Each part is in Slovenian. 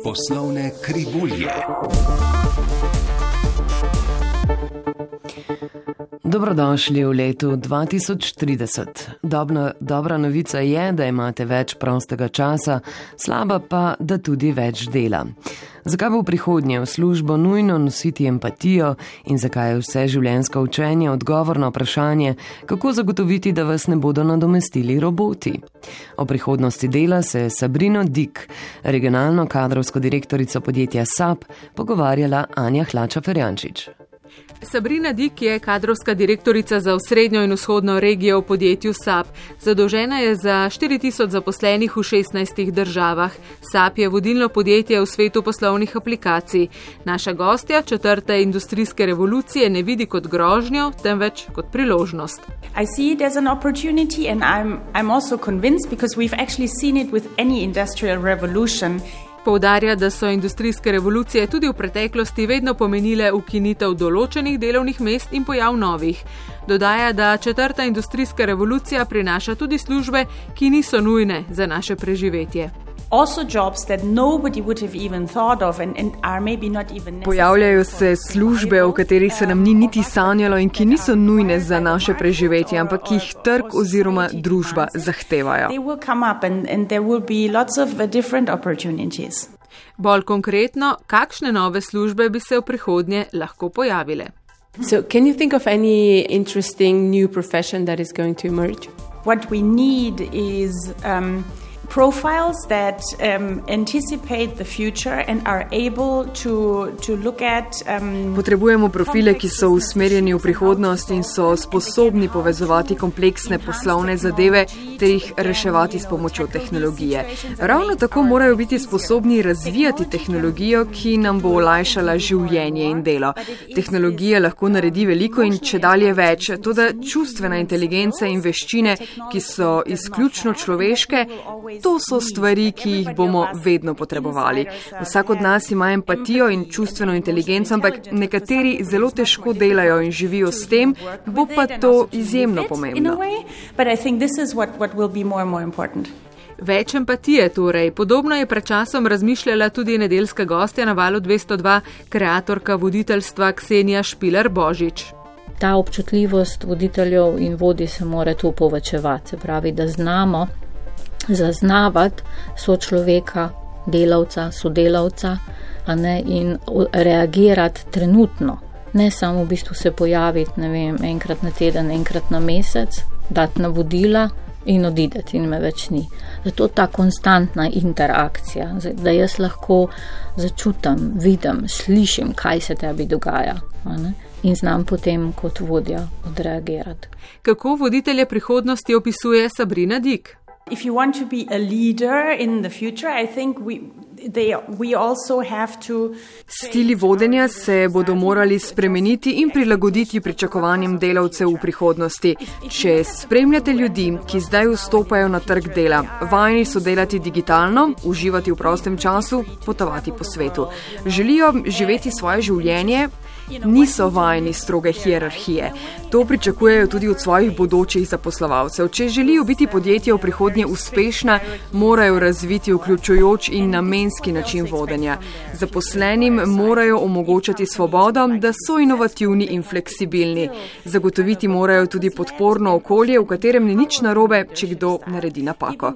Poslovne krivulje. Dobrodošli v letu 2030. Dobna, dobra novica je, da imate več prostega časa, slaba pa, da tudi več dela. Zakaj bo v prihodnje v službo nujno nositi empatijo in zakaj je vse življenjsko učenje odgovor na vprašanje, kako zagotoviti, da vas ne bodo nadomestili roboti? O prihodnosti dela se je Sabrino Dik, regionalno kadrovsko direktorico podjetja SAP, pogovarjala Anja Hlača-Ferjančič. Sabrina Dik je kadrovska direktorica za osrednjo in vzhodno regijo v podjetju SAP. Zadolžena je za 4000 zaposlenih v 16 državah. SAP je vodilno podjetje v svetu poslovnih aplikacij. Naša gostja četrte industrijske revolucije ne vidi kot grožnjo, temveč kot priložnost. I see as an opportunity, and I'm, I'm also convinced because we've actually seen it with any industrial revolution. Poudarja, da so industrijske revolucije tudi v preteklosti vedno pomenile ukinitev določenih delovnih mest in pojav novih. Dodaja, da četrta industrijska revolucija prinaša tudi službe, ki niso nujne za naše preživetje. Pojavljajo se službe, o katerih se nam ni niti sanjalo in ki niso nujne za naše preživetje, ampak jih trg oziroma družba zahtevajo. Bolj konkretno, kakšne nove službe bi se v prihodnje lahko pojavile? So, can you think of any interesting new profession that is going to emerge? What we need is um, profiles that um, anticipate the future and are able to, to look at. Um, Potrebujemo profile, ki so usmerjeni v prihodnost in so sposobni povezovati kompleksne poslovne zadeve ter jih reševati s pomočjo tehnologije. Ravno tako morajo biti sposobni razvijati tehnologijo, ki nam bo olajšala življenje in delo. Tehnologija lahko naredi veliko in če dalje več, tudi čustvena inteligenca in veščine, ki so izključno človeške, To so stvari, ki jih bomo vedno potrebovali. Vsak od nas ima empatijo in čustveno inteligenco, ampak nekateri zelo težko delajo in živijo s tem, bo pa to izjemno pomembno. Več empatije torej. Podobno je pred časom razmišljala tudi nedeljska gostja na valu 202, kreatorka voditeljstva Ksenija Špiler Božič. Ta občutljivost voditeljev in vodi se mora tu povečevati, se pravi, da znamo zaznavati sočloveka, delavca, sodelavca ne, in reagirati trenutno. Ne samo v bistvu se pojaviti vem, enkrat na teden, enkrat na mesec, dati navodila in odideti in me več ni. Zato ta konstantna interakcija, da jaz lahko začutim, vidim, slišim, kaj se tebi dogaja. In znam potem kot vodja odreagirati. Kako voditelje prihodnosti opisuje Sabrina Dik? If you want to be a leader in the future, I think we. Stili vodenja se bodo morali spremeniti in prilagoditi pričakovanjem delavcev v prihodnosti. Če spremljate ljudi, ki zdaj vstopajo na trg dela, vajeni so delati digitalno, uživati v prostem času, potovati po svetu, želijo živeti svoje življenje, niso vajeni stroge hierarhije. To pričakujejo tudi od svojih bodočih zaposlovalcev. Če želijo biti podjetja v prihodnje uspešna, morajo razviti vključujoč in namenski način vodenja. Zaposlenim morajo omogočati svobodo, da so inovativni in fleksibilni. Zagotoviti morajo tudi podporno okolje, v katerem ni nič narobe, če kdo naredi napako.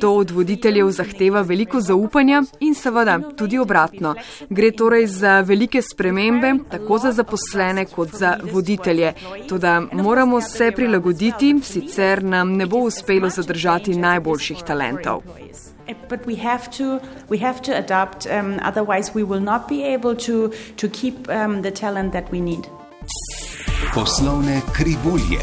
To od voditeljev zahteva veliko zaupanja in seveda tudi obratno. Gre torej za velike spremembe, tako za zaposlene kot za voditelje. Toda moramo se prilagoditi, sicer nam ne bo uspelo zadržati najboljših talentov. But we have to we have to adapt, um, otherwise we will not be able to to keep um, the talent that we need. Poslovne krivulje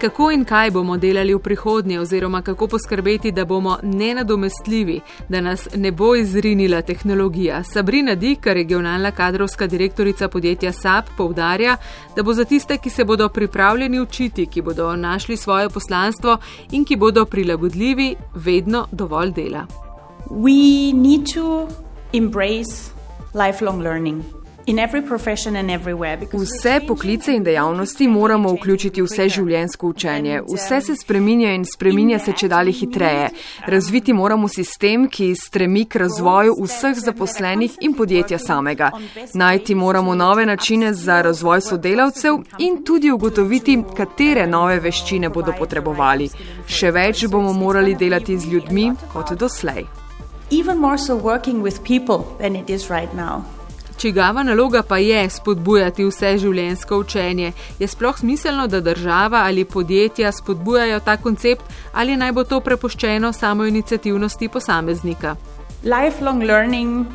kako in kaj bomo delali v prihodnje, oziroma kako poskrbeti, da bomo nenadomestljivi, da nas ne bo izrinila tehnologija. Sabrina Dik, regionalna kadrovska direktorica podjetja SAP, povdarja, da bo za tiste, ki se bodo pripravljeni učiti, ki bodo našli svoje poslanstvo in ki bodo prilagodljivi, vedno dovolj dela. We need to embrace lifelong learning. Vse poklice in dejavnosti moramo vključiti v vse življenjsko učenje. Vse se spreminja in spreminja se če dalje hitreje. Razviti moramo sistem, ki stremi k razvoju vseh zaposlenih in podjetja samega. Najti moramo nove načine za razvoj sodelavcev in tudi ugotoviti, katere nove veščine bodo potrebovali. Še več bomo morali delati z ljudmi kot doslej. Even more so working with people than it is right now. Čigava naloga pa je spodbujati vse življenjsko učenje. Je sploh smiselno, da država ali podjetja spodbujajo ta koncept ali naj bo to prepuščeno samo inicijativnosti posameznika? Lifelong learning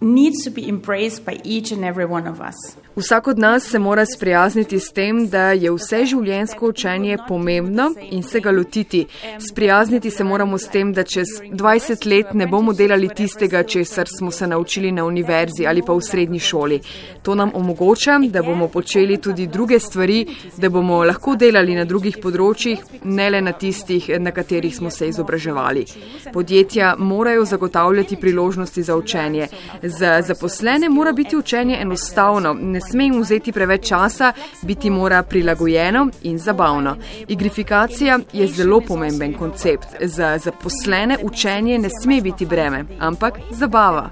needs to be embraced by each and every one of us. Vsak od nas se mora sprijazniti s tem, da je vse življenjsko učenje pomembno in se ga lotiti. Sprijazniti se moramo s tem, da čez 20 let ne bomo delali tistega, česar smo se naučili na univerzi ali pa v srednji šoli. To nam omogoča, da bomo počeli tudi druge stvari, da bomo lahko delali na drugih področjih, ne le na tistih, na katerih smo se izobraževali. Podjetja morajo zagotavljati priložnosti za učenje. Za zaposlene mora biti učenje enostavno sme jim vzeti preveč časa, biti mora prilagojeno in zabavno. Igrifikacija je zelo pomemben koncept. Za zaposlene učenje ne sme biti breme, ampak zabava.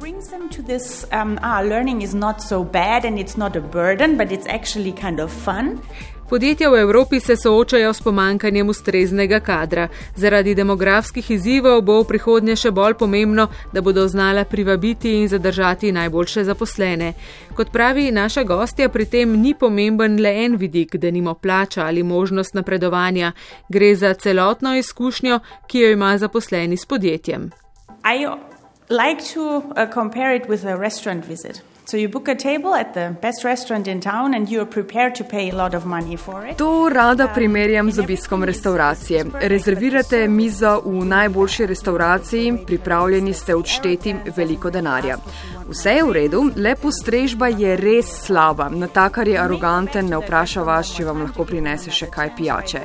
Podjetja v Evropi se soočajo s pomankanjem ustreznega kadra. Zaradi demografskih izzivov bo v prihodnje še bolj pomembno, da bodo znala privabiti in zadržati najboljše zaposlene. Kot pravi naša gostja, pri tem ni pomemben le en vidik, da nimo plača ali možnost napredovanja. Gre za celotno izkušnjo, ki jo ima zaposleni s podjetjem. I like to uh, compare it with a restaurant visit. To rada primerjam z obiskom restauracije. Rezervirate mizo v najboljši restauraciji, pripravljeni ste odšteti veliko denarja. Vse je v redu, le postrežba je res slaba. Natakar je aroganten, ne vpraša vas, če vam lahko prinese še kaj pijače.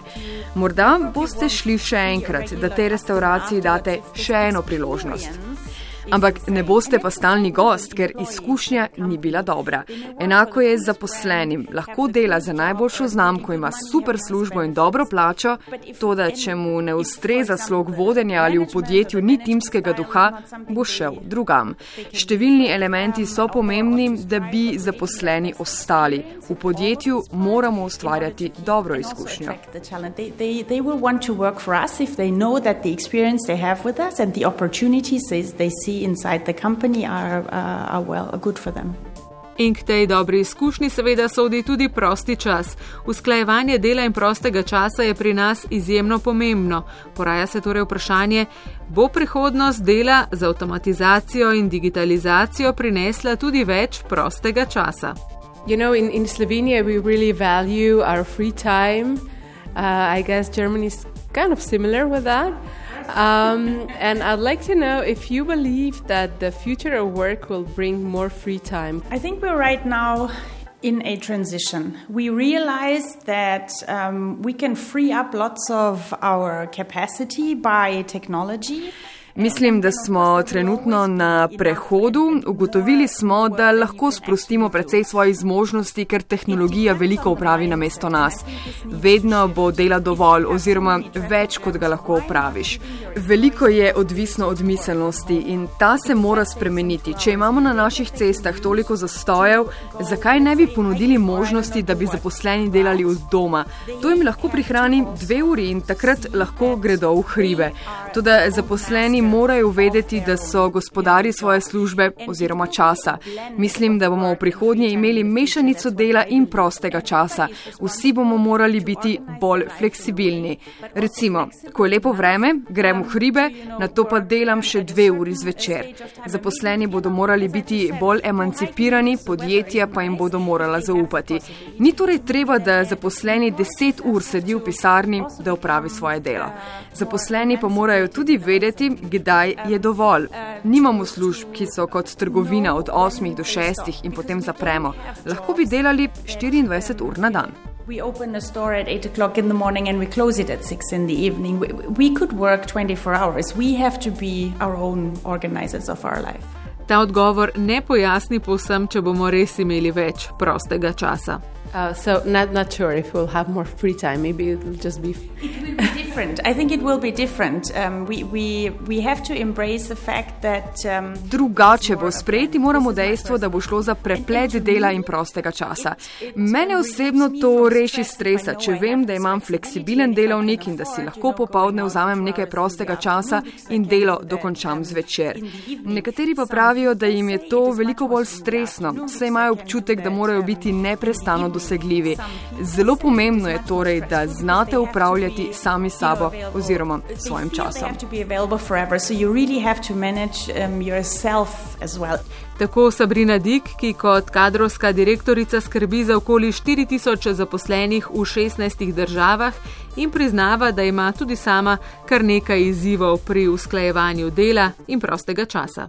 Morda boste šli še enkrat, da tej restauraciji date še eno priložnost. Ampak ne boste pa stalni gost, ker izkušnja ni bila dobra. Enako je z zaposlenim. Lahko dela za najboljšo znamko, ima super službo in dobro plačo, to da če mu ne ustreza slog vodenja ali v podjetju ni timskega duha, bo šel drugam. Številni elementi so pomembni, da bi zaposleni ostali. V podjetju moramo ustvarjati dobro izkušnjo. They, they, they see inside the company are, uh, are well, good for them. In k tej dobri izkušnji seveda sodi tudi prosti čas. Usklajevanje dela in prostega časa je pri nas izjemno pomembno. Poraja se torej vprašanje, bo prihodnost dela z avtomatizacijo in digitalizacijo prinesla tudi več prostega časa. You know, in, in Slovenija we really value our free time. Uh, I guess Germany is kind of similar with that. Um, and I'd like to know if you believe that the future of work will bring more free time. I think we're right now in a transition. We realize that um, we can free up lots of our capacity by technology. Mislim, da smo trenutno na prehodu. Ugotovili smo, da lahko sprostimo precej svojih zmožnosti, ker tehnologija veliko upravi na mesto nas. Vedno bo dela dovolj oziroma več, kot ga lahko upraviš. Veliko je odvisno od miselnosti in ta se mora spremeniti. Če imamo na naših cestah toliko zastojev, zakaj ne bi ponudili možnosti, da bi zaposleni delali od doma? To jim lahko prihrani dve uri in takrat lahko gredo v hribe. Tudi zaposleni morajo vedeti, da so gospodari svoje službe oziroma časa. Mislim, da bomo v prihodnje imeli mešanico dela in prostega časa. Vsi bomo morali biti bolj fleksibilni. Recimo, ko je lepo vreme, grem v hribe, na to pa delam še dve uri zvečer. Zaposleni bodo morali biti bolj emancipirani, podjetja pa jim bodo morala zaupati. Ni torej treba, da zaposleni deset ur sedi v pisarni, da upravi svoje delo. Zaposleni pa morajo tudi vedeti, kdaj je dovolj. Nimamo služb, ki so kot trgovina od 8 do 6 in potem zapremo. Lahko bi delali 24 ur na dan. We open a store at 8 o'clock in the morning and we close it at 6 in the evening. We, we could work 24 hours. We have to be our own organizers of our life. ta odgovor ne pojasni povsem, če bomo res imeli več prostega časa. Uh, so not not sure if we'll have more free time. Maybe it'll just be. It will be different. I think it will be different. Um, we, we, we have to embrace the fact that. Um, Drugače bo sprejeti moramo dejstvo, da bo šlo za preplet dela in prostega časa. Mene osebno to reši stresa, če vem, da imam fleksibilen delovnik in da si lahko popovdne vzamem nekaj prostega časa in delo dokončam zvečer. Nekateri pa pravijo, da jim je to veliko bolj stresno, saj imajo občutek, da morajo biti neprestano dosegljivi dosegljivi. Zelo pomembno je torej, da znate upravljati sami sabo oziroma svojim časom. Tako Sabrina Dik, ki kot kadrovska direktorica skrbi za okoli 4000 zaposlenih v 16 državah in priznava, da ima tudi sama kar nekaj izzivov pri usklajevanju dela in prostega časa.